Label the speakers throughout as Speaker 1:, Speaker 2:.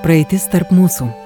Speaker 1: Praeitis tarp mūsų.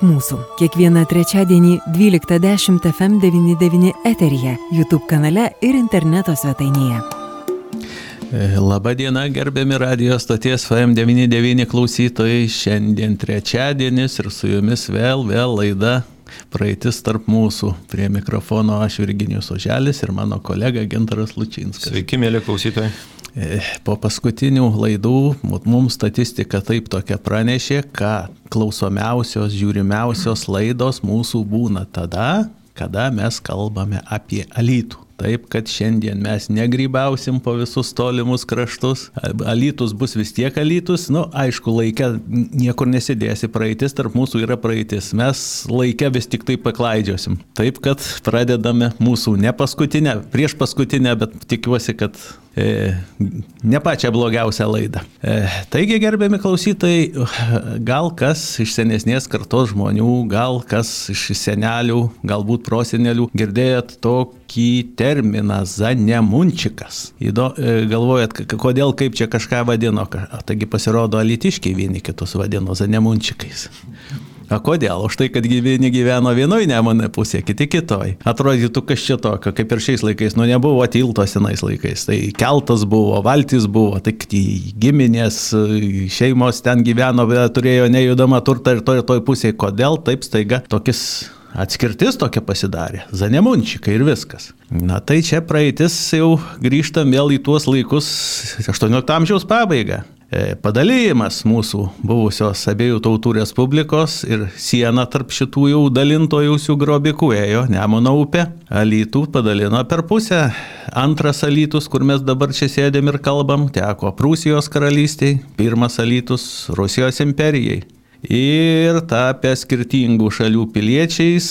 Speaker 1: mūsų. Kiekvieną trečiadienį 12.10 FM99 eteryje, YouTube kanale ir interneto svetainėje.
Speaker 2: Labadiena, gerbiami radijos stoties FM99 klausytojai. Šiandien trečiadienis ir su jumis vėl, vėl laida praeitis tarp mūsų. Prie mikrofono aš Virginijus Oželis ir mano kolega Gintaras Lučinskas.
Speaker 3: Sveiki, mėly klausytojai.
Speaker 2: Po paskutinių laidų mums statistika taip tokia pranešė, kad klausomiausios, žiūrimiausios laidos mūsų būna tada, kada mes kalbame apie alytų. Taip, kad šiandien mes negrybausim po visus tolimus kraštus. Alytus bus vis tiek alytus. Nu, aišku, laikė niekur nesidėsi. Praeitis tarp mūsų yra praeitis. Mes laikę vis tik tai paklaidžiosim. Taip, kad pradedame mūsų ne paskutinę, prieš paskutinę, bet tikiuosi, kad e, ne pačią blogiausią laidą. E, taigi, gerbiami klausytojai, gal kas iš senesnės kartos žmonių, gal kas iš senelių, galbūt prosenelių girdėjot tokį terminą zanemunčikas. Įdo, e, galvojat, kodėl kaip čia kažką vadino, taigi pasirodo alitiškiai vieni kitus vadino zanemunčikais. O kodėl? Už tai, kad gyveni gyveno vienoje nemonė pusėje, kiti kitoj. Atrodytų, kas čia tokio, kaip ir šiais laikais, nu nebuvo tilto senais laikais. Tai keltas buvo, valtis buvo, tik giminės, šeimos ten gyveno, turėjo nejudamą turtą ir toj, toj pusėje. Kodėl taip staiga tokis atskirtis tokia pasidarė. Zanemunčikai ir viskas. Na tai čia praeitis jau grįžtam vėl į tuos laikus 18 amžiaus pabaigą padalymas mūsų buvusios abiejų tautų respublikos ir siena tarp šitų jau dalintojausių grobikų ėjo Nemono upė. Alytų padalino per pusę. Antras alytus, kur mes dabar čia sėdėm ir kalbam, teko Prūsijos karalystiai, pirmas alytus Rusijos imperijai. Ir tapę skirtingų šalių piliečiais,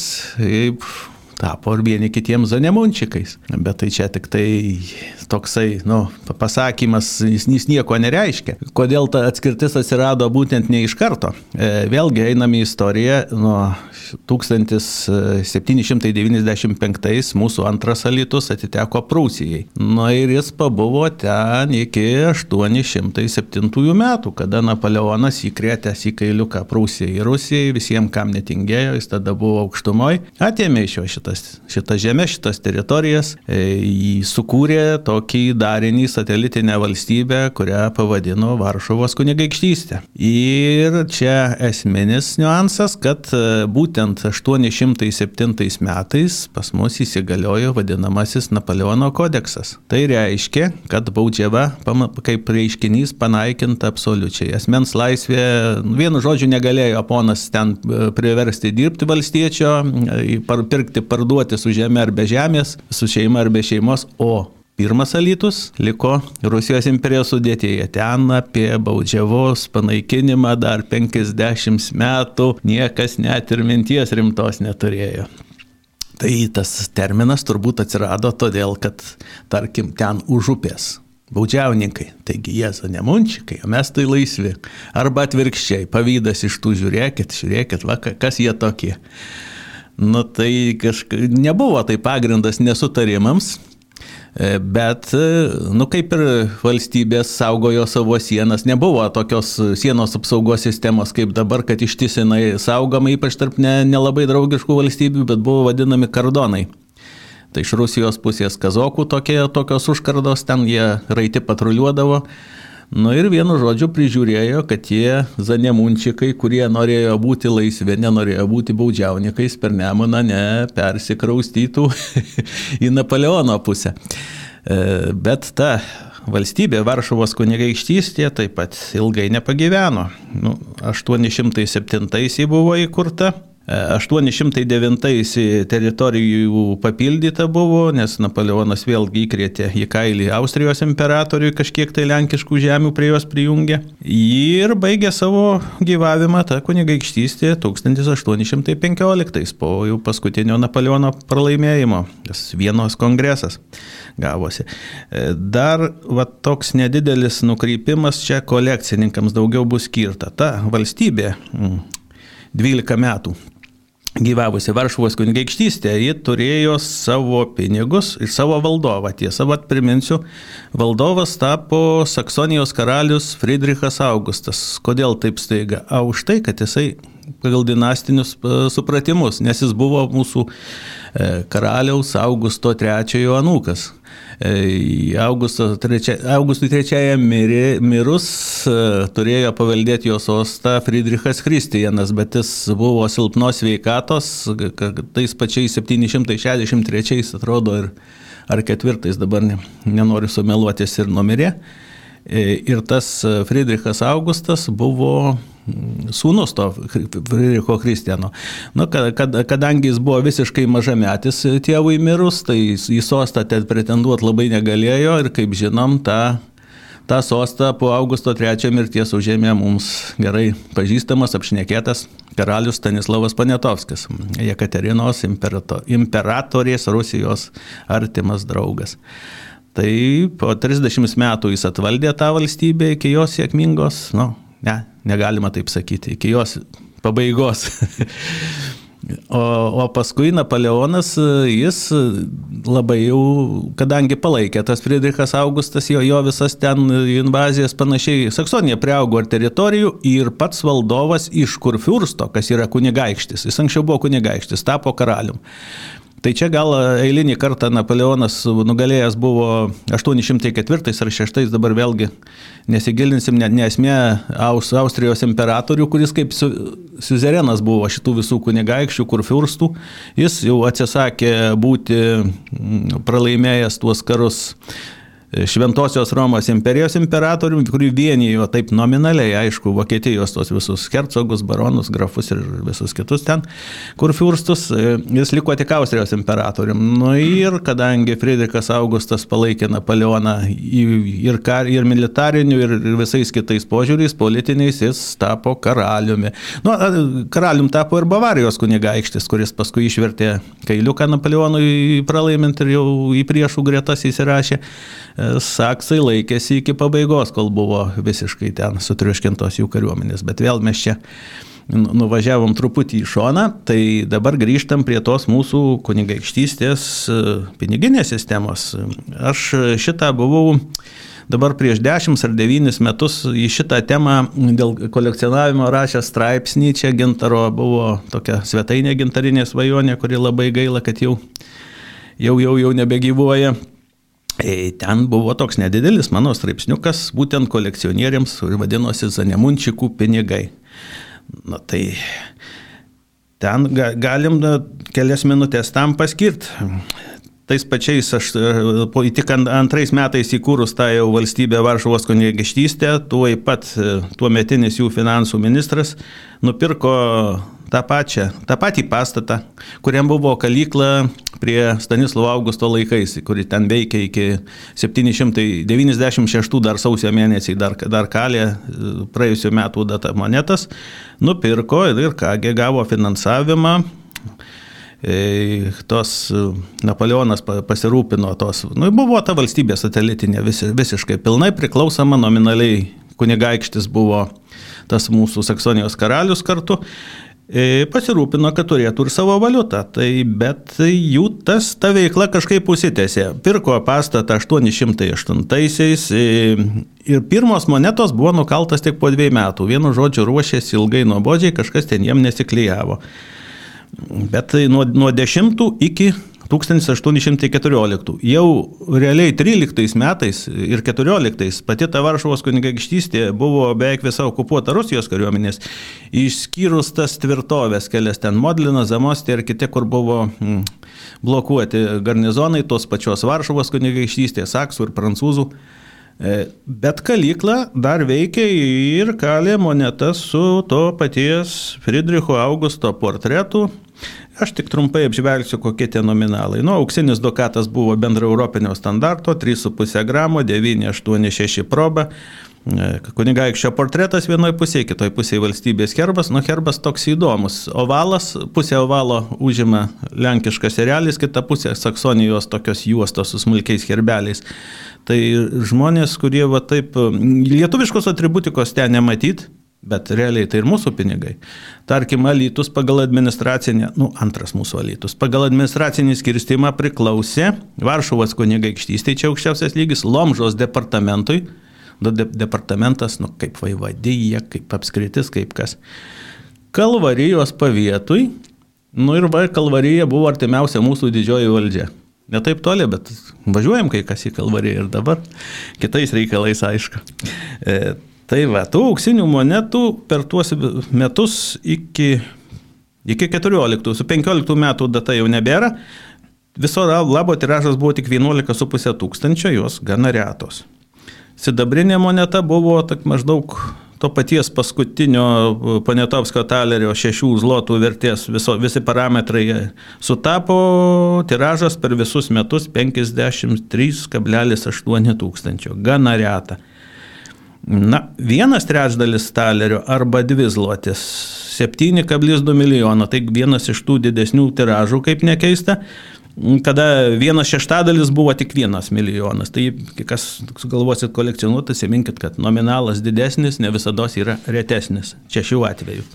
Speaker 2: tapo ir vieni kitiems zanemunčikais. Bet tai čia tik tai toksai, nu, pasakymas, jis, jis nieko nereiškia. Kodėl ta atskirtis atsirado būtent ne iš karto? E, vėlgi einame į istoriją nuo 1795 mūsų antras alitus atiteko Prūsijai. Na ir jis pabuvo ten iki 807 metų, kada Napoleonas įkrėtęs į kailiuką Prūsijai ir Rusijai, visiems kam netingėjo, jis tada buvo aukštumoje, atėmė iš jo šitą šitas, šitas žemė, šitas teritorijas, e, jį sukūrė tokį darinį satelitinę valstybę, kurią pavadino Varšuvos kunigaikštystė. Ir čia esminis niuansas, kad e, būtent 807 metais pas mus įsigaliojo vadinamasis Napoleono kodeksas. Tai reiškia, kad baudžiava kaip reiškinys panaikinta absoliučiai. Asmens laisvė, vienu žodžiu, negalėjo ponas ten e, priversti dirbti valstiečio, pirkti par parduoti su žemė ar be žemės, su šeima ar be šeimos, o Pirmas alytus liko Rusijos imperijos sudėtėje. Ten apie baudžiavos panaikinimą dar 50 metų niekas net ir minties rimtos neturėjo. Tai tas terminas turbūt atsirado todėl, kad, tarkim, ten už upės baudžiauninkai, taigi jie zanemunčikai, o mes tai laisvi. Arba atvirkščiai, pavydas iš tų žiūrėkit, žiūrėkit, va, kas jie tokie. Nu tai kažkaip nebuvo tai pagrindas nesutarimams, e, bet, e, nu kaip ir valstybės saugojo savo sienas, nebuvo tokios sienos apsaugos sistemos kaip dabar, kad ištisinai saugoma, ypač tarp nelabai ne draugiškų valstybių, bet buvo vadinami kardonai. Tai iš Rusijos pusės kazokų tokie, tokios užkardos, ten jie raiti patruliuodavo. Nu ir vienu žodžiu prižiūrėjo, kad tie zanemunčikai, kurie norėjo būti laisvi, nenorėjo būti baudžiaunikais per nemoną, ne persikraustytų į Napoleono pusę. E, bet ta valstybė Varšuvos kunigaikštystė taip pat ilgai nepagyveno. Nu, 807 jį buvo įkurta. 809 teritorijų papildyta buvo, nes Napoleonas vėlgi įkrėtė į kailį Austrijos imperatoriui kažkiek tai lenkiškų žemių prie jos prijungė. Ir baigė savo gyvavimą tą kunigaikštystę 1815 po jau paskutinio Napoleono pralaimėjimo, tas vienos kongresas gavosi. Dar va, toks nedidelis nukreipimas čia kolekcininkams daugiau bus skirta. Ta valstybė 12 mm, metų gyvavusi Varšuvos kunigaikštystė, ji turėjo savo pinigus ir savo valdovą. Tiesa, vad priminsiu, valdovas tapo Saksonijos karalius Friedrichas Augustas. Kodėl taip staiga? A už tai, kad jisai pagal dinastinius e, supratimus, nes jis buvo mūsų karaliaus Augusto III anūkas. Augusto trečia, Augustui III mirė, mirus e, turėjo paveldėti jo sostą Friedrichas Kristijanas, bet jis buvo silpnos veikatos, tais pačiais 763 atrodo ir ar ketvirtais dabar ne, nenoriu sumeluotis ir numirė. E, ir tas Friedrichas Augustas buvo sūnus to Friedricho Kristiano. Nu, kad, kad, kadangi jis buvo visiškai mažametis tėvui mirus, tai į sostą ten pretenduoti labai negalėjo ir kaip žinom, tą, tą sostą po Augusto III mirties užėmė mums gerai pažįstamas, apšnekėtas karalius Stanislavas Panetovskis, Jekaterinos imperato, imperatorės Rusijos artimas draugas. Tai po 30 metų jis atvaldė tą valstybę iki jos sėkmingos, nu, ne, negalima taip sakyti, iki jos pabaigos. O, o paskui Napoleonas, jis labai jau, kadangi palaikė tas Friedrichas Augustas, jo, jo visas ten invazijas panašiai, Saksonija priaugo ar teritorijų ir pats valdovas iš Kurfiursto, kas yra kunigaikštis, jis anksčiau buvo kunigaikštis, tapo karalium. Tai čia gal eilinį kartą Napoleonas nugalėjęs buvo 804 ar 6, dabar vėlgi nesigilinsim, ne, nesmė Aus, Austrijos imperatorių, kuris kaip su, suzerenas buvo šitų visų kunigaikščių, kur fiurstų, jis jau atsisakė būti pralaimėjęs tuos karus Šventosios Romos imperijos imperatoriumi, kurį vienijo taip nominaliai, aišku, Vokietijos tos visus hercogus, baronus, grafus ir visus kitus ten, kur fiurstus, e, jis liko tik Austrijos imperatoriumi. Nu ir kadangi Friedrichas Augustas palaikė Napoleoną ir, kar, ir militariniu, ir visais kitais požiūriais, politiniais, jis tapo karaliumi. Nu, karalium tapo ir Bavarijos kunigaikštis, kuris paskui išvertė kailiuką Napoleonui pralaimint ir jau į priešų gretas įsirašė saksai laikėsi iki pabaigos, kol buvo visiškai ten sutriuškintos jų kariuomenės. Bet vėl mes čia nu, nuvažiavom truputį į šoną, tai dabar grįžtam prie tos mūsų kunigaikštystės e, piniginės sistemos. Aš šitą buvau dabar prieš 10 ar 9 metus į šitą temą dėl kolekcionavimo rašęs straipsnį, čia gintaro buvo tokia svetainė gintarinė svajonė, kuri labai gaila, kad jau, jau, jau, jau nebegyvuoja. E, ten buvo toks nedidelis mano straipsniukas, būtent kolekcionieriams, vadinosi Zanemunčikų pinigai. Na tai ten galim kelias minutės tam paskirti. Tais pačiais, aš tik antrais metais įkūrus tą jau valstybę Varšuvos kunigaikštystę, tuo pat tuo metinis jų finansų ministras nupirko tą pačią, tą patį pastatą, kuriam buvo kalykla prie Stanislovo Augusto laikais, kuri ten veikia iki 796 dar sausio mėnesį, dar, dar kalė praėjusiu metu data monetas, nupirko ir kągi gavo finansavimą. E, tos Napoleonas pasirūpino tos, nu, buvo ta valstybė satelitinė vis, visiškai pilnai priklausoma nominaliai kunigaikštis buvo tas mūsų Saksonijos karalius kartu pasirūpino, kad turėtų ir savo valiutą. Tai, bet jų tas, ta veikla kažkaip užsitęsė. Pirko pastatą 808-aisiais e, ir pirmos monetos buvo nukaltas tik po dviejų metų. Vienu žodžiu, ruošėsi ilgai nuobodžiai, kažkas ten jiem nesiklyjavo. Bet nuo, nuo 10 iki 1814. Jau realiai 13 metais ir 14 pati ta Varšuvos kunigaikštystė buvo beveik visa okupuota Rusijos kariuomenės, išskyrus tas tvirtovės kelias ten Modlina, Zamostė ir kiti, kur buvo mm, blokuoti garnizonai tos pačios Varšuvos kunigaikštystės, Saksų ir Prancūzų E, bet kalykla dar veikia ir kalė monetas su to paties Friedricho Augusto portretu. Aš tik trumpai apžvelgsiu, kokie tie nominalai. Nu, auksinis dukatas buvo bendra europinio standarto, 3,5 gramo, 986 proba. E, kunigaikščio portretas vienoje pusėje, kitoje pusėje valstybės herbas. Nu, herbas toks įdomus. Ovalas, pusė ovalo užima lenkiškas erelis, kita pusė Saksonijos tokios juostos su smulkiais herbeliais. Tai žmonės, kurie va taip, lietuviškos atributikos ten nematyt, Bet realiai tai ir mūsų pinigai. Tarkim, alytus pagal administracinę, nu, antras mūsų alytus, pagal administracinį skirstimą priklausė Varšuvos kunigaikštystė, čia aukščiausias lygis, Lomžos departamentui, de departamentas, nu, kaip vaivadyje, kaip apskritis, kaip kas. Kalvarijos pavietui, nu ir va, Kalvarija buvo artimiausia mūsų didžioji valdžia. Ne taip toli, bet važiuojam kai kas į Kalvariją ir dabar, kitais reikalais aišku. E, tai va, tų auksinių monetų per tuos metus iki, iki 14, su 15 metų data jau nebėra, viso labo tiražas buvo tik 11,5 tūkstančio, jos gana retos. Sidabrinė moneta buvo tak, maždaug to paties paskutinio e, Panetovskio talerio šešių zlotų vertės, viso, visi parametrai sutapo, tiražas per visus metus 53,8 tūkstančio, gana reta. Na, vienas trečdalis talerio arba dvi zlotės 7,2 milijono, tai vienas iš tų didesnių tiražų, kaip nekeista, kada vienas šeštadalis buvo tik vienas milijonas. Tai kas sugalvosit kolekcionuoti, įsiminkit, kad nominalas didesnis ne visada yra retesnis. Čia šiuo atveju.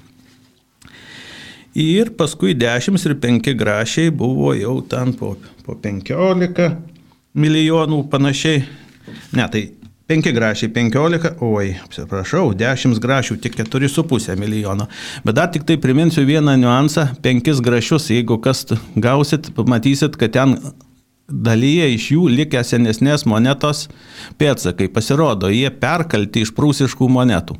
Speaker 2: Ir paskui 10 ir 5 grašiai buvo jau ten po, po 15 milijonų panašiai. Ne, tai 5 grašiai 15, oi, atsiprašau, 10 grašių tik 4,5 milijono. Bet dar tik tai priminsiu vieną niuansą, 5 grašius, jeigu kas gausit, pamatysit, kad ten dalyje iš jų likę senesnės monetos pėtsakai. Pasirodo, jie perkalti iš prūsiškų monetų.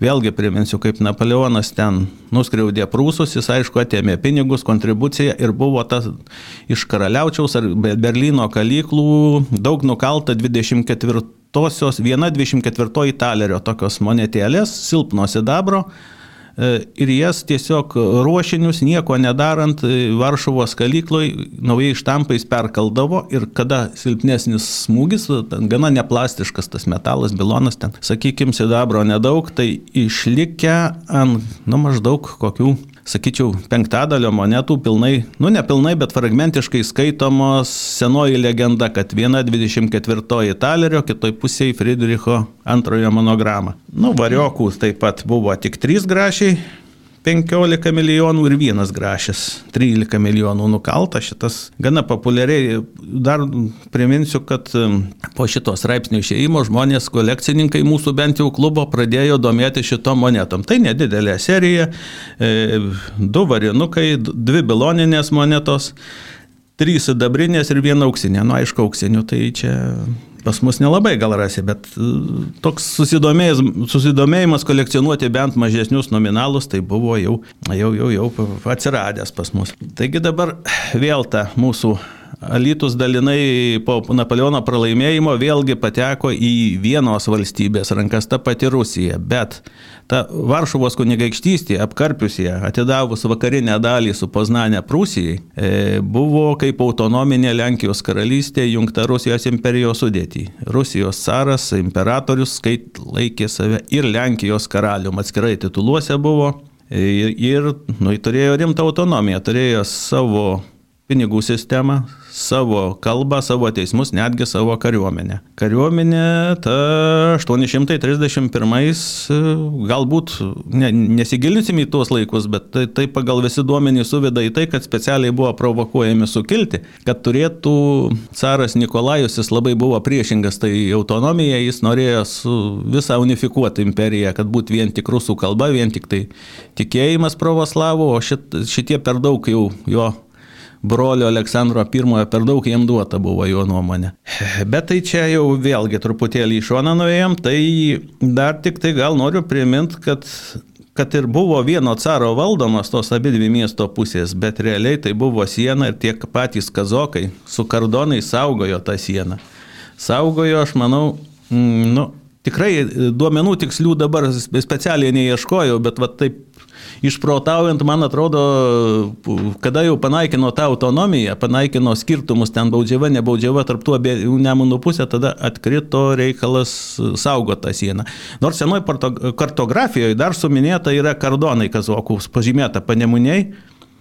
Speaker 2: Vėlgi priminsiu, kaip Napoleonas ten nuskriaudė prūsus, jis aišku atėmė pinigus, kontribuciją ir buvo tas iš karaliaučiaus ar Berlyno kalyklų daug nukalta 24 tosios viena 24 talerio tokios monetėlės, silpno sidabro. E, ir jas tiesiog ruošinius, nieko nedarant, e, Varšuvos kalykloj naujai štampais perkaldavo ir kada silpnesnis smūgis, gana neplastiškas tas metalas, bilonas ten, sakykime, sidabro nedaug, tai išlikę ant, nu, maždaug kokių sakyčiau, penktadalio monetų pilnai, nu ne pilnai, bet fragmentiškai skaitomos senoji legenda, kad viena 24 talerio, kitoj pusėje Friedricho antrojo monogramą. Nu, variokų taip pat buvo tik 3 grašiai, 15 milijonų ir vienas grašis, 13 milijonų nukalta, šitas gana populiariai. Dar priminsiu, kad um, po šito straipsnio išėjimo žmonės, kolekcininkai mūsų bent jau klubo pradėjo domėti šito monetom. Tai nedidelė serija, e, du varinukai, dvi biloninės monetos trys sidabrinės ir viena auksinė. Nu, aišku, auksinių tai čia pas mus nelabai gal rasi, bet e, toks susidomėjimas kolekcionuoti bent mažesnius nominalus, tai buvo jau, jau, jau, jau atsiradęs pas mus. Taigi dabar vėl ta mūsų Alytus dalinai po Napoleono pralaimėjimo vėlgi pateko į vienos valstybės rankas, ta pati Rusija, bet ta Varšuvos kunigaikštystė apkarpiusie, atidavus vakarinę dalį su Poznanė Prūsijai, e, buvo kaip autonominė Lenkijos karalystė jungta Rusijos imperijos sudėtį. Rusijos caras, imperatorius skait laikė save ir Lenkijos karalium, atskirai tituluose buvo. Ir, ir nu, turėjo rimtą autonomiją, turėjo savo pinigų sistemą, savo kalbą, savo teismus, netgi savo kariuomenę. Kariuomenė ta 831, galbūt ne, nesigilinsim į tuos laikus, bet tai, tai pagal visi duomenys suveda į tai, kad specialiai buvo provokuojami sukilti, kad turėtų caras Nikolajus, jis labai buvo priešingas tai autonomija, jis norėjo visą unifikuoti imperiją, kad būtų vien tik rusų kalba, vien tik tai tikėjimas pravoslavų, o šit, šitie per daug jau jo brolio Aleksandro I per daug jiem duota buvo jo nuomonė. Bet tai čia jau vėlgi truputėlį į šoną nuėjom, tai dar tik tai gal noriu priminti, kad kad ir buvo vieno caro valdomas tos abi dvi miesto pusės, bet realiai tai buvo siena ir tiek patys kazokai su kardonai saugojo tą sieną. Saugojo, aš manau, Mm, nu, tikrai duomenų tikslių dabar specialiai neieškojau, bet va taip išprotaujant, man atrodo, kada jau panaikino tą autonomiją, panaikino skirtumus ten baudžiava, nebaudžiava tarp tų abiejų nemunų pusė, tada atkrito reikalas saugoti tą sieną. Nors senoji kartografijoje dar suminėta yra kardonai kazokų, pažymėta panemuniai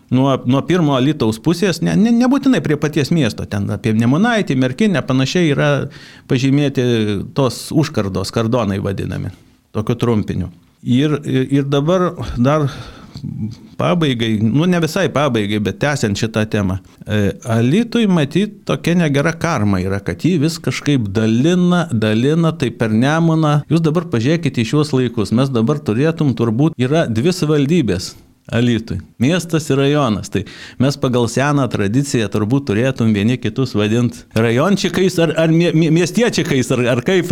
Speaker 2: nuo, nuo pirmo Lietuvos pusės, ne, ne, nebūtinai prie paties miesto, ten apie Nemunaitį, Merkinę, panašiai yra pažymėti tos užkardos, kardonai vadinami, tokiu trumpiniu. Ir, ir dabar dar pabaigai, nu ne visai pabaigai, bet tęsiant šitą temą. E, Alitui matyti tokia negera karma yra, kad jį vis kažkaip dalina, dalina, tai per nemoną. Jūs dabar pažiūrėkite į šiuos laikus, mes dabar turėtum turbūt, yra dvi savivaldybės Alitui. Miestas ir rajonas. Tai mes pagal seną tradiciją turbūt turėtum vieni kitus vadinti rajončikais ar, ar mie, miestiečiais, ar, ar kaip.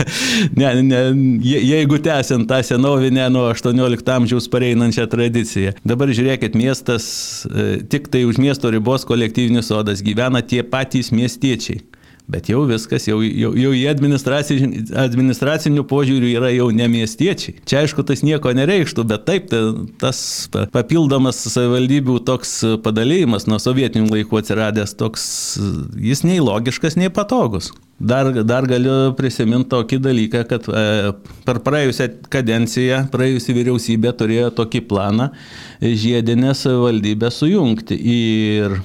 Speaker 2: ne, ne, jeigu tęsiant tą senovinę nuo 18 amžiaus pareinančią tradiciją. Dabar žiūrėkit, miestas, e, tik tai už miesto ribos kolektyvinis sodas gyvena tie patys miestiečiai. Bet jau viskas, jau, jau, jau į administracinių, požiūrių yra jau ne miestiečiai. Čia aišku, tas nieko nereikštų, bet taip, tai, tas papildomas savivaldybių toks padalymas nuo sovietinių laikų atsiradęs toks, jis nei logiškas, nei patogus. Dar, dar galiu prisiminti tokį dalyką, kad e, per praėjusią kadenciją praėjusi vyriausybė turėjo tokį planą žiedinę savivaldybę sujungti. Ir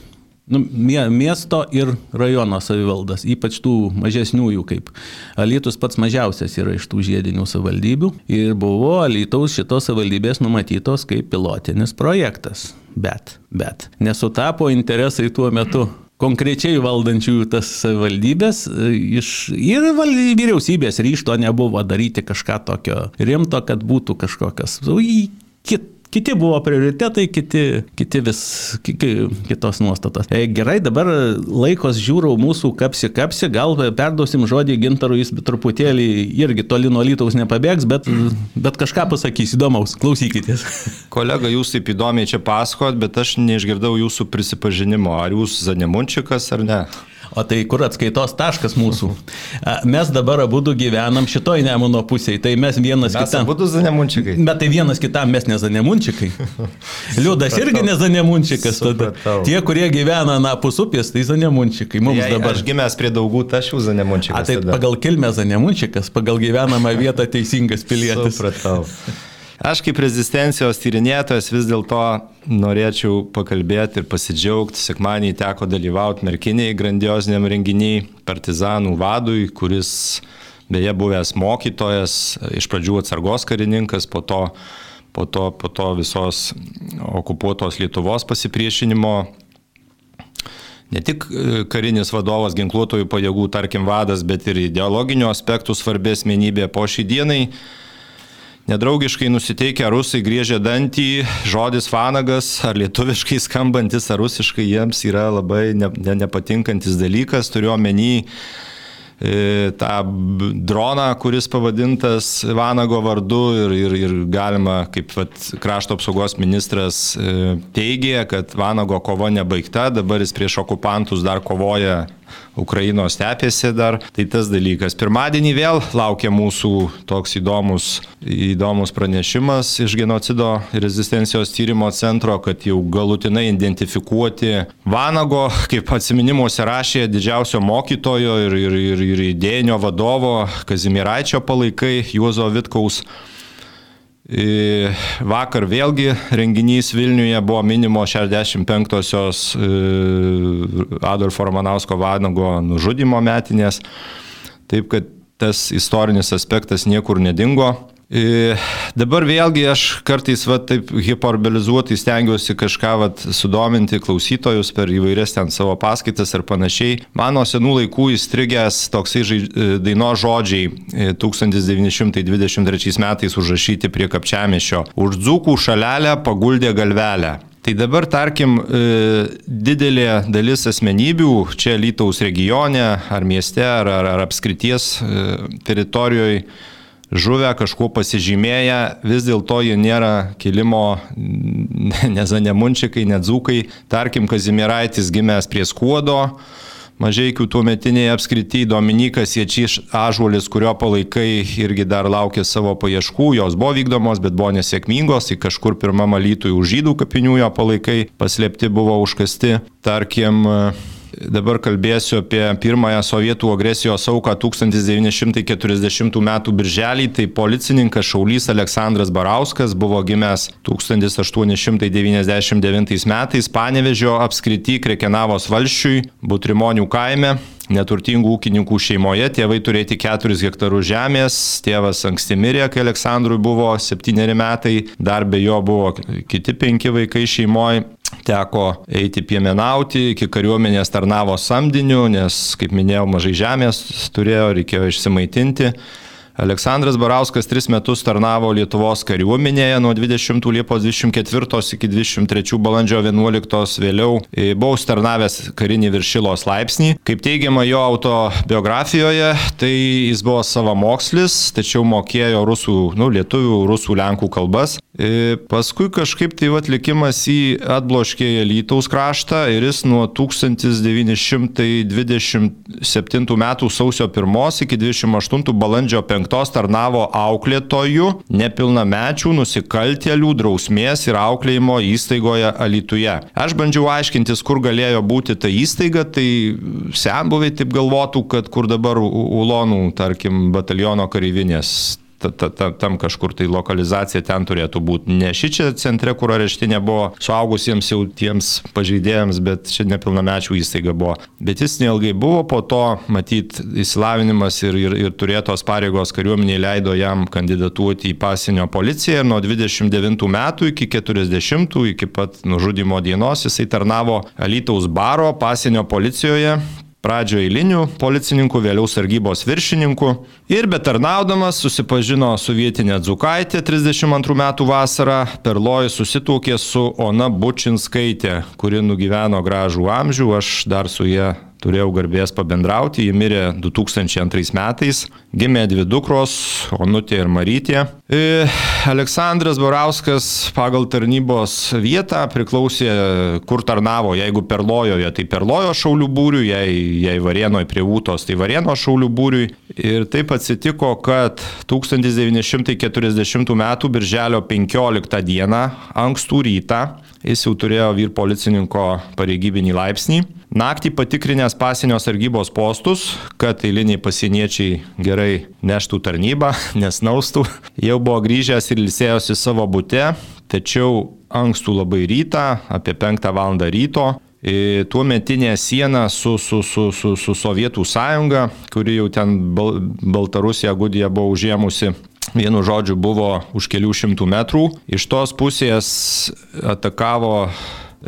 Speaker 2: nu, miesto ir rajono savivaldas, ypač tų mažesniųjų, kaip Alytus pats mažiausias yra iš tų žiedinių savivaldybių. Ir buvo Alytaus šitos savivaldybės numatytos kaip pilotinis projektas. Bet, bet, nesutapo interesai tuo metu konkrečiai valdančiųjų tas savivaldybės iš, ir vyriausybės ryšto nebuvo daryti kažką tokio rimto, kad būtų kažkokios kit, Kiti buvo prioritetai, kiti, kiti vis kiti, kitos nuostatos. E, gerai, dabar laikos žiūrau mūsų kapsi kapsi, gal perduosim žodį gintarui, jis truputėlį irgi toli nuo lytaus nepabėgs, bet, bet kažką pasakys įdomaus, klausykitės.
Speaker 3: Kolega, jūs taip įdomiai čia pasakot, bet aš neišgirdau jūsų prisipažinimo, ar jūs Zanemunčikas ar ne.
Speaker 2: O tai kur atskaitos taškas mūsų? Mes dabar abu gyvenam šitoj Nemuno pusėje, tai mes vienas
Speaker 3: mes kitam. Abu zanemunčikai.
Speaker 2: Bet tai vienas kitam mes nezanemunčikai. Liudas irgi nezanemunčikas. Tie, kurie gyvena na pusupės, tai zanemunčikai. Mums Jei, dabar.
Speaker 3: Aš gimęs prie daugų tašių zanemunčikas.
Speaker 2: A, tai tada. pagal kilmę zanemunčikas, pagal gyvenamą vietą teisingas pilietis.
Speaker 3: Supratau. Aš kaip rezistencijos tyrinėtojas vis dėlto norėčiau pakalbėti ir pasidžiaugti. Sekmanį teko dalyvauti merkiniai grandioziniam renginiai partizanų vadui, kuris beje buvęs mokytojas, iš pradžių atsargos karininkas, po to, po to, po to visos okupuotos Lietuvos pasipriešinimo ne tik e, karinis vadovas, ginkluotojų pajėgų, tarkim, vadas, bet ir ideologinių aspektų svarbi asmenybė po šį dienai Nedraugiškai nusiteikę rusai griežia dantį, žodis fanagas, ar lietuviškai skambantis, ar rusiškai jiems yra labai ne, ne, nepatinkantis dalykas, turiu omeny E, tą droną, kuris pavadintas Vanago vardu ir, ir, ir galima, kaip vat, krašto apsaugos ministras e, teigė, kad Vanago kova nebaigta, dabar jis prieš okupantus dar kovoja Ukrainos stepėse dar. Tai tas dalykas. Pirmadienį vėl laukia mūsų toks įdomus, įdomus pranešimas iš genocido rezistencijos tyrimo centro, kad jau galutinai identifikuoti Vanago, kaip atsiminimuose rašė, didžiausio mokytojo ir, ir, ir, ir idėjinio vadovo Kazimiraičio palaikai Juozo Vitkaus. Vakar vėlgi renginys Vilniuje buvo minimo 65-osios Adolfo Romanausko Vanago nužudimo metinės. Taip kad tas istorinis aspektas niekur nedingo. E, dabar vėlgi aš kartais va, taip hiperbolizuotai stengiuosi kažką va, sudominti klausytojus per įvairias ten savo paskaitas ir panašiai. Mano senų laikų įstrigęs toksai e, daino žodžiai 1923 e, metais užrašyti prie kapčiamišio. Už dzūkų šalelę paguldė galvelę. Tai dabar, tarkim, didelė dalis asmenybių čia Lytaus regione ar mieste ar, ar, ar apskrities teritorijoje žuvę kažkuo pasižymėję, vis dėlto jie nėra kilimo nezanemunčikai, nedzūkai. Tarkim, Kazimiraitis gimęs prie skuodo, Mažiekių tuometiniai apskrity Dominikas Ječys Ažuolis, kurio palaikai irgi dar laukė savo paieškų, jos buvo vykdomos, bet buvo nesėkmingos, į kažkur pirmą malytų už žydų kapinių jo palaikai paslėpti buvo užkasti. Tarkim, Dabar kalbėsiu apie pirmąją sovietų agresijos auką 1940 m. birželį. Tai policininkas Šaulys Aleksandras Barauskas buvo gimęs 1899 metais Panevežio apskrity Krekenavos valščiui, Butrimonių kaime neturtingų ūkininkų šeimoje, tėvai turėti 4 hektarų žemės, tėvas anksti mirė, kai Aleksandrui buvo 7 metai, dar be jo buvo kiti 5 vaikai šeimoje, teko eiti piemenauti, iki kariuomenės tarnavo samdiniu, nes, kaip minėjau, mažai žemės turėjo, reikėjo išsimaitinti. Aleksandras Barauskas tris metus tarnavo Lietuvos kariuomenėje nuo 20 Liepos 24 iki 23 balandžio 11 vėliau e, buvo užtarnavęs karinį viršilos laipsnį. Kaip teigiama jo autobiografijoje, tai jis buvo savamokslis, tačiau mokėjo rusų, nu, lietuvių, rusų, lenkų kalbas. E, paskui kažkaip tai atlikimas į atbloškė į Lytaus kraštą ir jis nuo 1927 m. sausio 1 iki 28 balandžio 5 tarnavo auklėtojų, nepilnamečių, nusikaltėlių, drausmės ir auklėjimo įstaigoje Alytuje. Aš bandžiau aiškintis, kur galėjo būti ta įstaiga, tai senbuviai taip galvotų, kad kur dabar Ulonų, tarkim, bataliono kareivinės ta, ta, ta, tam kažkur tai lokalizacija ten turėtų būti. Ne ši čia centre, kur areštinė buvo suaugusiems jau tiems pažeidėjams, bet čia nepilnamečių įstaiga buvo. Bet jis neilgai buvo, po to matyt įsilavinimas ir, ir, ir turėtos pareigos kariuomeniai leido jam kandidatuoti į pasienio policiją nuo 29 metų iki 40, iki pat nužudimo dienos jisai tarnavo Alytaus baro pasienio policijoje, pradžio eilinių policininkų, vėliau sargybos viršininkų. Ir betarnaudamas susipažino su vietinė Dzukaitė 32 metų vasarą, Perloji susitūkė su Ona Bučinskaitė, kuri nugyveno gražų amžių, aš dar su ją turėjau garbės pabendrauti, ji mirė 2002 metais, gimė dvi dukros, Onutė ir Marytė. E, Aleksandras Borauskas pagal tarnybos vietą priklausė, kur tarnavo, jeigu Perlojoje, tai Perlojo šaulių būriui, jei, jei Varienoje prie Būtos, tai Varieno šaulių būriui. Ir taip atsitiko, kad 1940 m. birželio 15 d. ankstų rytą jis jau turėjo vyr policininko pareigybinį laipsnį. Naktį patikrinęs pasienio sargybos postus, kad eiliniai pasieniečiai gerai neštų tarnybą, nesnaustų, jau buvo grįžęs ir ilsėjosi savo būte, tačiau ankstų labai rytą, apie 5 val. ryto, tuo metinė siena su, su, su, su, su Sovietų sąjunga, kuri jau ten Bal Baltarusija Gudija buvo užėmusi, vienu žodžiu buvo už kelių šimtų metrų. Iš tos pusės atakavo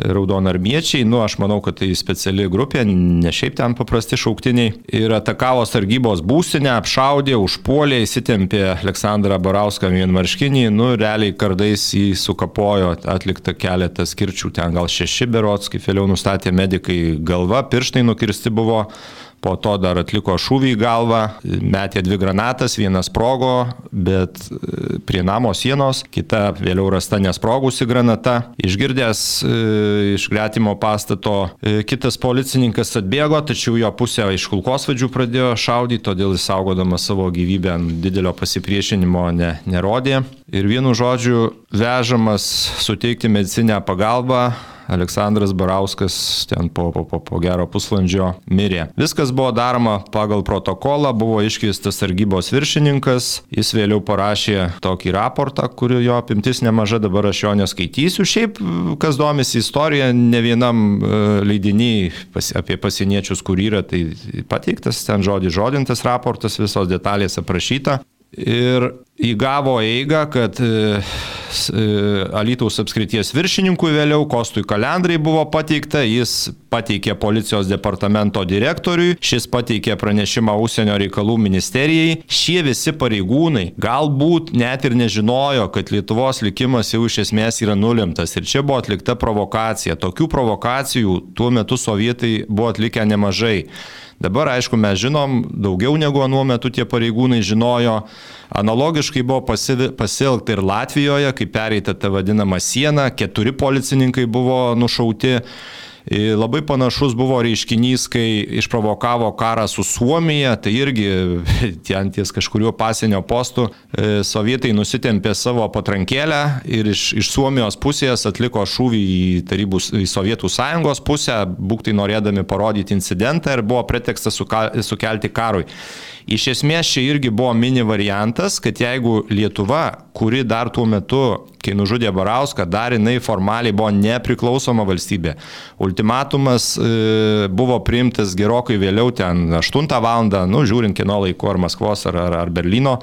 Speaker 3: raudonarmiečiai, nu aš manau, kad tai speciali grupė, ne šiaip ten paprasti šauktiniai, ir atakavo sargybos būstinę, apšaudė, užpuolė, įsitempė Aleksandrą Barauską vienmarškinį, nu realiai kardais jį sukapojo, atlikta keletas skirčių, ten gal šeši berots, kaip vėliau nustatė medikai, galva, pirštai nukirsti buvo po to dar atliko šūvį į galvą, metė dvi granatas, vienas sprogo, bet e, prie namo sienos, kita vėliau rasta nesprogusi granata. Išgirdęs e, iš gretimo pastato e, kitas policininkas atbėgo, tačiau jo pusė iš kulkosvadžių pradėjo šaudyti, todėl jis saugodamas savo gyvybę ant didelio pasipriešinimo ne, nerodė. Ir vienu žodžiu, vežamas suteikti medicinę pagalbą Aleksandras Barauskas ten po, po, po, po gero pusvalandžio mirė. Viskas buvo daroma pagal protokolą, buvo iškviestas sargybos viršininkas, jis vėliau parašė tokį raportą, kurio jo apimtis nemaža, dabar aš jo neskaitysiu. Šiaip, kas domisi istorija, ne vienam e, leidinį pas, apie pasieniečius, kur yra, tai pateiktas ten žodį žodintas raportas, visos detalės aprašyta. Ir įgavo eigą, kad e, Alytaus apskrities viršininkui vėliau, Kostui Kalendrai buvo pateikta, jis pateikė policijos departamento direktoriui, šis pateikė pranešimą užsienio reikalų ministerijai. Šie visi pareigūnai galbūt net ir nežinojo, kad Lietuvos likimas jau iš esmės yra nulimtas. Ir čia buvo atlikta provokacija. Tokių provokacijų tuo metu sovietai buvo atlikę nemažai. Dabar, aišku, mes žinom daugiau negu anuo metu tie pareigūnai žinojo. Analogiškai buvo pasielgta ir Latvijoje, kai pereita ta vadinama siena, keturi policininkai buvo nušauti Labai panašus buvo reiškinys, kai išprovokavo karą su Suomija, tai irgi ten ties kažkurio pasienio postų sovietai nusitempė savo patrankėlę ir iš, iš Suomijos pusės atliko šūvį į, tarybų, į Sovietų sąjungos pusę, būktai norėdami parodyti incidentą ir buvo pretekstas sukelti karui. Iš esmės čia irgi buvo mini variantas, kad jeigu Lietuva, kuri dar tuo metu, kai nužudė Barauską, dar jinai formaliai buvo nepriklausoma valstybė, ultimatumas e, buvo priimtas gerokai vėliau, ten 8 val. nu žiūrint kino laiku ar Maskvos ar, ar, ar Berlyno.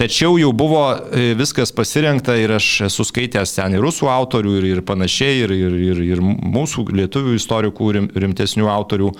Speaker 3: Tačiau jau buvo e, viskas pasirinkta ir aš esu skaitęs ten ir rusų autorių ir, ir panašiai, ir, ir, ir, ir mūsų lietuvių istorikų rimtesnių autorių.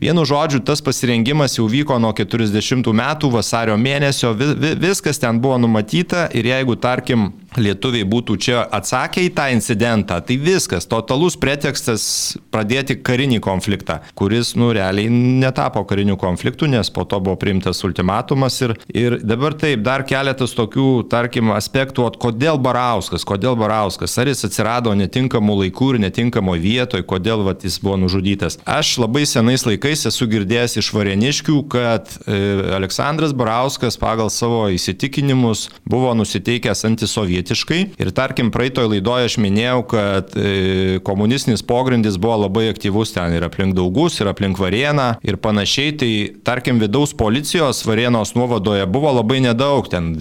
Speaker 3: Vienu žodžiu, tas pasirengimas jau vyko nuo 40 metų vasario mėnesio, vi, vi, viskas ten buvo numatyta ir jeigu, tarkim, lietuviai būtų čia atsakę į tą incidentą, tai viskas, totalus pretekstas pradėti karinį konfliktą, kuris, nu, realiai netapo kariniu konfliktu, nes po to buvo priimtas ultimatumas ir, ir dabar taip, dar keletas tokių, tarkim, aspektų, o kodėl Barauskas, kodėl Barauskas, ar jis atsirado netinkamų laikų ir netinkamo vietoje, kodėl vat, jis buvo nužudytas. Aš labai senais laikais esu girdėjęs iš vareniškių, kad e, Aleksandras Barauskas pagal savo įsitikinimus buvo nusiteikęs antisovietiškai vakarietiškai. Ir tarkim, praeitoje laidoje aš minėjau, kad e, komunistinis pogrindis buvo labai aktyvus ten ir aplink Daugus, ir aplink Varieną ir panašiai. Tai tarkim, vidaus policijos Varienos nuovadoje buvo labai nedaug. Ten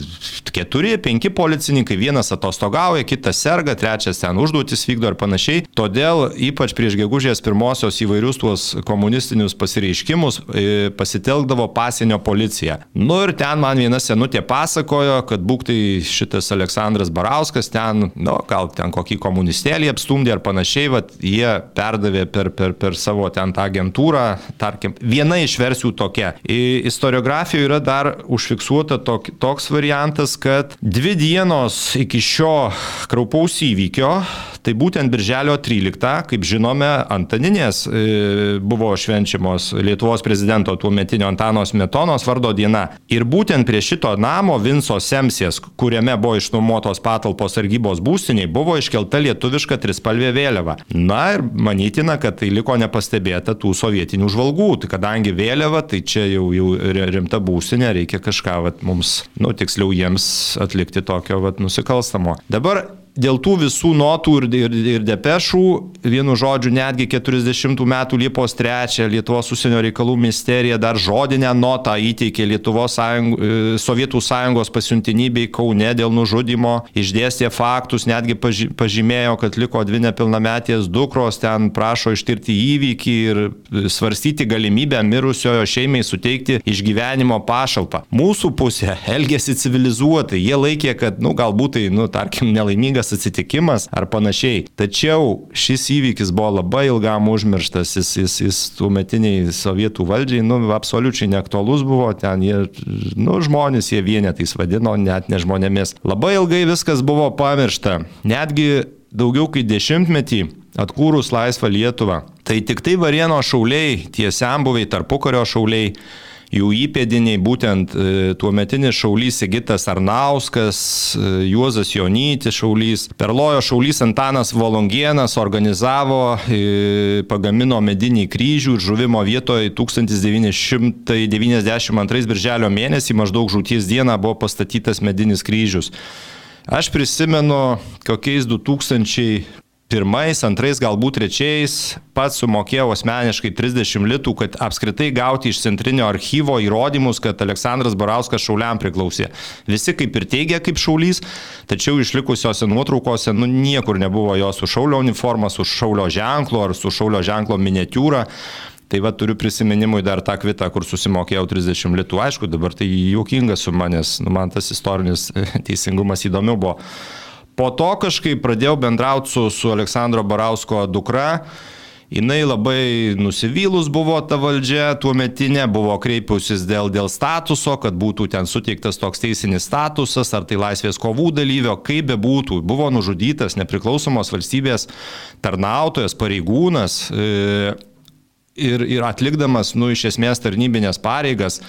Speaker 3: keturi, penki policininkai, vienas atostogauja, kitas serga, trečias ten užduotis vykdo ir panašiai. Todėl ypač prieš gegužės pirmosios įvairius tuos komunistinius pasireiškimus e, pasitelkdavo pasienio policija. Nu ir ten man viena senutė pasakojo, kad būktai šitas Aleksandras Algirdas Barauskas ten, nu, gal ten kokį komunistėlį apstumdė ar panašiai, vat, jie perdavė per, per, per savo ten tą agentūrą, tarkim, viena iš versijų tokia. Istoriografijoje yra dar užfiksuota tok, toks variantas, kad dvi dienos iki šio kraupaus įvykio, Tai būtent Birželio 13, kaip žinome, Antaninės e, buvo švenčiamos Lietuvos prezidento tuo metinio Antano Smetonos vardo diena. Ir būtent prie šito namo Vinco Semsės, kuriame buvo išnuomotos patalpos sargybos būstiniai, buvo iškelta lietuviška trispalvė vėliava. Na ir manytina, kad tai liko nepastebėta tų sovietinių žvalgų. Tai kadangi vėliava, tai čia jau, jau rimta būstinė, reikia kažką vat, mums, nu tiksliau jiems atlikti tokio vat, nusikalstamo. Dabar dėl tų visų notų ir, ir, ir depešų, vienu žodžiu, netgi 40 metų Liepos 3 Lietuvos užsienio reikalų ministerija dar žodinę notą įteikė Lietuvos sąjung, e, Sovietų sąjungos pasiuntinybei Kaune dėl nužudimo, išdėstė faktus, netgi pažymėjo, kad liko dvi nepilnametės dukros, ten prašo ištirti įvykį ir svarstyti galimybę mirusiojo šeimai suteikti išgyvenimo pašalpą. Mūsų pusė elgėsi civilizuotai, jie laikė, kad, nu, galbūt tai, nu, tarkim, nelaimingas nelaimingas atsitikimas ar panašiai. Tačiau šis įvykis buvo labai ilgam užmirštas, jis, jis, jis tų metiniai sovietų valdžiai, nu, absoliučiai neaktualus buvo, ten jie, nu, žmonės jie vienetais vadino, net ne žmonėmis. Labai ilgai viskas buvo pamiršta. Netgi daugiau kaip dešimtmetį atkūrus laisvą Lietuvą. Tai tik tai Varieno šauliai, tie sembuviai, tarpukario šauliai, jų įpėdiniai, būtent e, tuometinis šaulys Sigitas Arnauskas, e, Juozas Jonytis šaulys, Perlojo šaulys Antanas Volongienas organizavo, e, pagamino medinį kryžių ir žuvimo vietoje 1992 birželio mėnesį maždaug žūties dieną buvo pastatytas medinis kryžius. Aš prisimenu, kokiais 2000 pirmais, antrais, galbūt trečiais pats sumokėjau asmeniškai 30 litų, kad apskritai gauti iš centrinio archyvo įrodymus, kad Aleksandras Barauskas šauliam priklausė. Visi kaip ir teigia kaip šaulys, tačiau išlikusiose nuotraukose nu, niekur nebuvo jo su šaulio uniforma, su šaulio ženklu ar su šaulio ženklo miniatūra. Tai va turiu prisiminimui dar tą kvitą, kur susimokėjau 30 litų. Aišku, dabar tai juokinga suma, nes nu, man tas istorinis teisingumas įdomiau buvo. Po to kažkaip pradėjau bendrauti su, su Aleksandro Barausko dukra. Jis labai nusivylus buvo ta valdžia, tuo metinė buvo kreipiusis dėl, dėl statuso, kad būtų ten suteiktas toks teisinis statusas, ar tai laisvės kovų dalyvio, kaip be būtų. Buvo nužudytas nepriklausomos valstybės tarnautojas, pareigūnas. E, ir, ir atlikdamas, nu, iš esmės tarnybinės pareigas,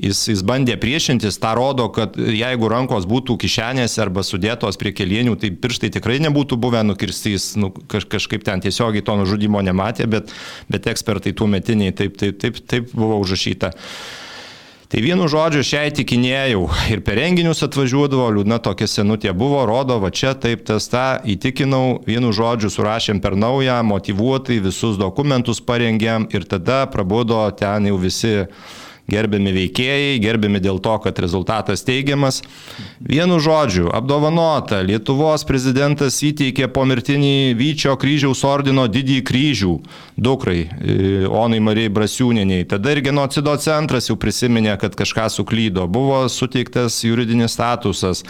Speaker 3: jis, jis bandė priešintis, tą rodo, kad jeigu rankos būtų kišenėse arba sudėtos prie kelienių, tai pirštai tikrai nebūtų buvę nukirsti, jis nu, kaž, kažkaip ten tiesiogiai to nužudimo nematė, bet, bet ekspertai tų metiniai taip, taip, taip, taip buvo užrašyta. Tai vienu žodžiu, šiai tikinėjau ir per renginius atvažiuodavo, liūdna tokia senutė buvo, rodo, va čia taip tas tą įtikinau, vienu žodžiu surašėm per naują, motivuotai visus dokumentus parengėm ir tada prabudo ten jau visi gerbiami veikėjai, gerbiami dėl to, kad rezultatas teigiamas. Vienu žodžiu, apdovanota Lietuvos prezidentas įteikė pomirtinį Vyčio kryžiaus ordino didįjį kryžių dukrai, e, Onai Marijai Brasiūniniai. Tada ir genocido centras jau prisiminė, kad kažką suklydo. Buvo suteiktas juridinis statusas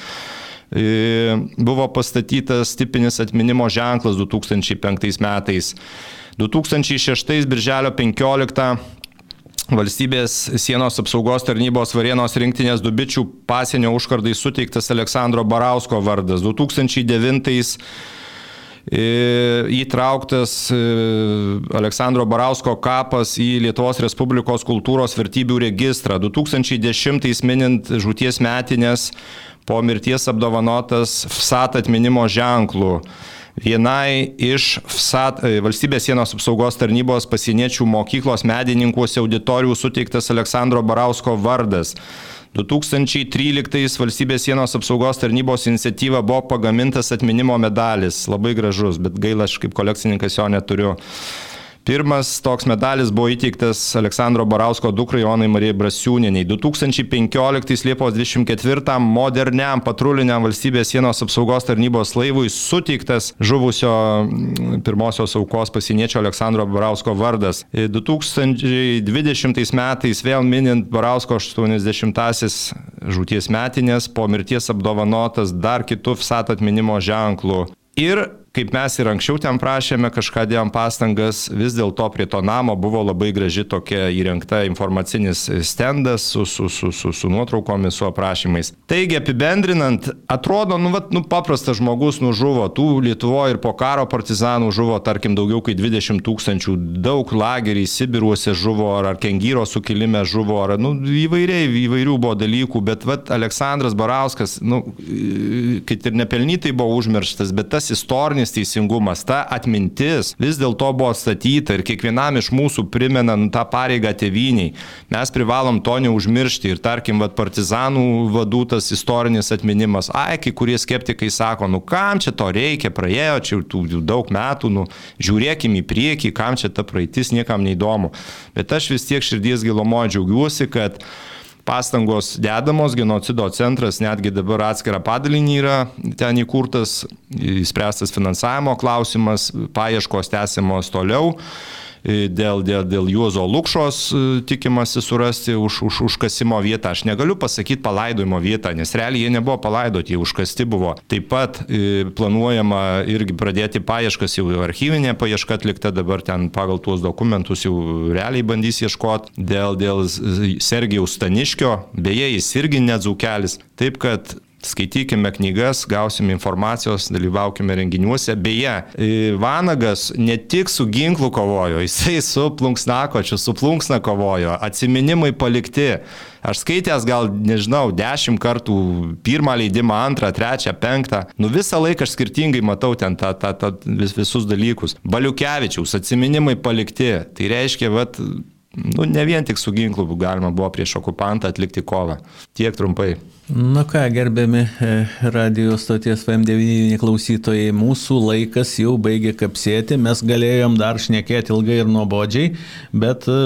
Speaker 3: e, buvo pastatytas tipinis atminimo ženklas 2005 metais. 2006 birželio 15 Valstybės sienos apsaugos tarnybos Varėnos rinktinės Dubičių pasienio užkardai suteiktas Aleksandro Barausko vardas. 2009 e, įtrauktas e, Aleksandro Barausko kapas į Lietuvos Respublikos kultūros vertybių registrą. 2010 minint žūties metinės po mirties apdovanotas FSAT atminimo ženklų vienai iš FSAT, e, valstybės sienos apsaugos tarnybos pasieniečių mokyklos medininkuose auditorijų suteiktas Aleksandro Barausko vardas. 2013 valstybės sienos apsaugos tarnybos iniciatyva buvo pagamintas atminimo medalis, labai gražus, bet gaila, aš kaip kolekcininkas jo neturiu. Pirmas toks medalis buvo įteiktas Aleksandro Barausko dukrai Jonai Marijai Brasiūniniai. 2015 Liepos 24 moderniam patruliniam valstybės sienos apsaugos tarnybos laivui suteiktas žuvusio mm, pirmosios aukos pasieniečio Aleksandro Barausko vardas. 2020 metais vėl minint Barausko 80-asis žūties metinės po mirties apdovanotas dar kitų FSAT atminimo ženklų. Ir kaip mes ir anksčiau ten prašėme, kažką dėjom pastangas, vis dėlto prie to namo buvo labai graži tokia įrengta informacinis stendas su, su, su, su, su nuotraukomis, su aprašymais. Taigi apibendrinant, atrodo, nu, vat, nu paprastas žmogus nužuvo, tų Lietuvoje ir po karo partizanų žuvo, tarkim, daugiau kaip 20 tūkstančių, daug lageriai Sibiruose žuvo, ar, ar Kengyro sukilime žuvo, ar nu, įvairiai, įvairių buvo dalykų, bet vat, Aleksandras Barauskas, nu, kaip ir nepelnytai buvo užmirštas, bet tas istorinis socialinis teisingumas, ta atmintis vis dėlto buvo statyta ir kiekvienam iš mūsų primena nu, tą pareigą tėviniai. Mes privalom to neužmiršti ir tarkim, vat, partizanų vadų tas istorinis atminimas. Ai, kai kurie skeptikai sako, nu kam čia to reikia, praėjo čia jau daug metų, nu žiūrėkim į priekį, kam čia ta praeitis niekam neįdomu. Bet aš vis tiek širdies gilomoje džiaugiuosi, kad pastangos dedamos, genocido centras netgi dabar atskira padalinį yra ten įkurtas, įspręstas finansavimo klausimas, paieškos tęsiamos toliau dėl, dėl, dėl Juozo Lukšos e, tikimasi surasti už, už užkasimo vietą. Aš negaliu pasakyti palaidojimo vietą, nes realiai jie nebuvo palaidoti, jie užkasti buvo. Taip pat e, planuojama irgi pradėti paieškas, jau archyvinė paieška atlikta, dabar ten pagal tuos dokumentus jau realiai bandys ieškoti dėl, dėl Sergijaus Staniškio, beje, jis irgi nedzaukelis. Taip kad skaitykime knygas, gausime informacijos, dalyvaukime renginiuose. Beje, Vanagas ne tik su ginklu kovojo, jisai su plunksnakočiu, su plunksna kovojo, atsiminimai palikti. Aš skaitęs gal, nežinau, dešimt kartų pirmą leidimą, antrą, trečią, penktą. Nu visą laiką aš skirtingai matau ten ta, ta, ta, vis, visus dalykus. Baliukevičiaus atsiminimai palikti. Tai reiškia, vat, nu, ne vien tik su ginklu galima buvo prieš okupantą atlikti kovą. Tiek trumpai.
Speaker 2: Na ką, gerbiami e, radio stoties FM9 klausytojai, mūsų laikas jau baigė kapsėti, mes galėjom dar šnekėti ilgai ir nuobodžiai, bet e,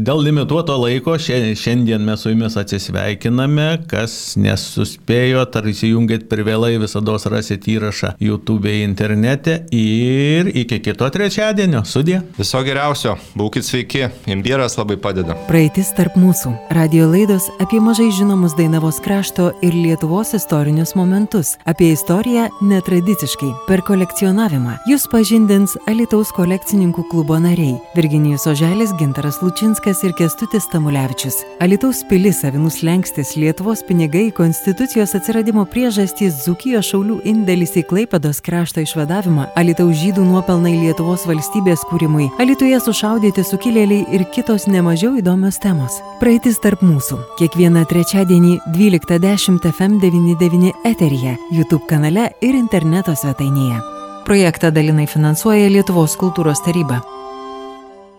Speaker 2: dėl limituoto laiko šiandien mes su jumis atsisveikiname, kas nesuspėjot ar įsijungėt per vėlai, visada rasit įrašą YouTube internete ir iki kito trečiadienio. Sudė.
Speaker 3: Viso geriausio, būkite sveiki, imbieras labai padeda.
Speaker 1: Praeitis tarp mūsų. Radio laidos apie mažai žinomus Dainavos kraštą krašto ir Lietuvos istorinius momentus, apie istoriją netradiciškai, per kolekcionavimą. Jūs pažindins Alitaus kolekcininkų klubo nariai - Virginijus Oželis, Gintaras Lučinskas ir Kestutis Tamulevičius. Alitaus pilis, Avinus Lenkstis, Lietuvos pinigai, Konstitucijos atsiradimo priežastys, Zukijos šaulių indėlis į Klaipados krašto išvadavimą, Alitaus žydų nuopelnai Lietuvos valstybės kūrimui, Alituje sušaudyti sukilėliai ir kitos nemažiau įdomios temos. Praeitis tarp mūsų. Kiekvieną trečiadienį 12.10 FM99 eteryje, YouTube kanale ir interneto svetainėje. Projektą dalinai finansuoja Lietuvos kultūros taryba.